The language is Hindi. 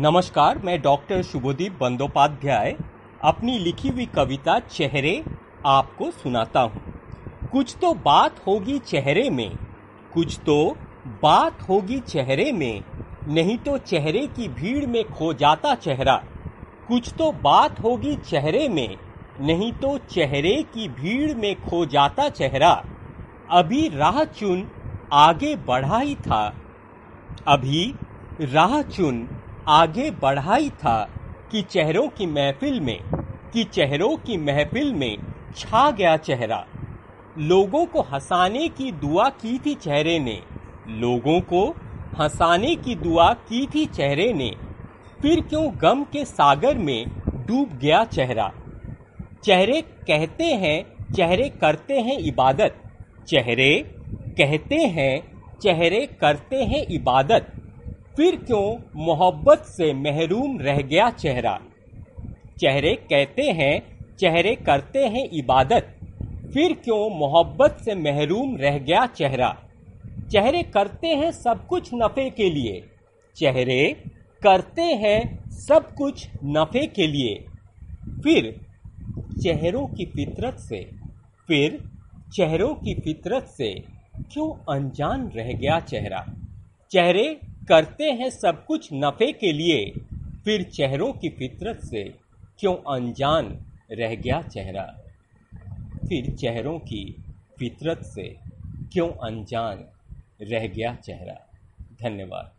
नमस्कार, मैं डॉक्टर शुभदीप बंदोपाध्याय, अपनी लिखी हुई कविता चेहरे आपको सुनाता हूँ। कुछ तो बात होगी चेहरे में, कुछ तो बात होगी चेहरे में, नहीं तो चेहरे की भीड़ में खो जाता चेहरा। कुछ तो बात होगी चेहरे में, नहीं तो चेहरे की भीड़ में खो जाता चेहरा। अभी राह चुन, आगे बढ़ा ही था। अभी राह चुन आगे बढ़ा ही था कि चेहरों की महफिल में, कि चेहरों की महफिल में छा गया चेहरा। लोगों को हंसाने की दुआ की थी चेहरे ने। लोगों को हंसाने की दुआ की थी चेहरे ने। फिर क्यों गम के सागर में डूब गया चेहरा? चेहरे कहते हैं, चेहरे करते हैं इबादत। चेहरे कहते हैं, चेहरे करते हैं इबादत। फिर क्यों मोहब्बत से महरूम रह गया चेहरा? चेहरे कहते हैं, चेहरे करते हैं इबादत। फिर क्यों मोहब्बत से महरूम रह गया चेहरा? चेहरे करते हैं सब कुछ नफे के लिए। चेहरे करते हैं सब कुछ नफे के लिए। फिर चेहरों की फितरत से, फिर चेहरों की फितरत से क्यों अनजान रह गया चेहरा? चेहरे करते हैं सब कुछ नफे के लिए, फिर चेहरों की फितरत से क्यों अनजान रह गया चेहरा? फिर चेहरों की फितरत से क्यों अनजान रह गया चेहरा? धन्यवाद।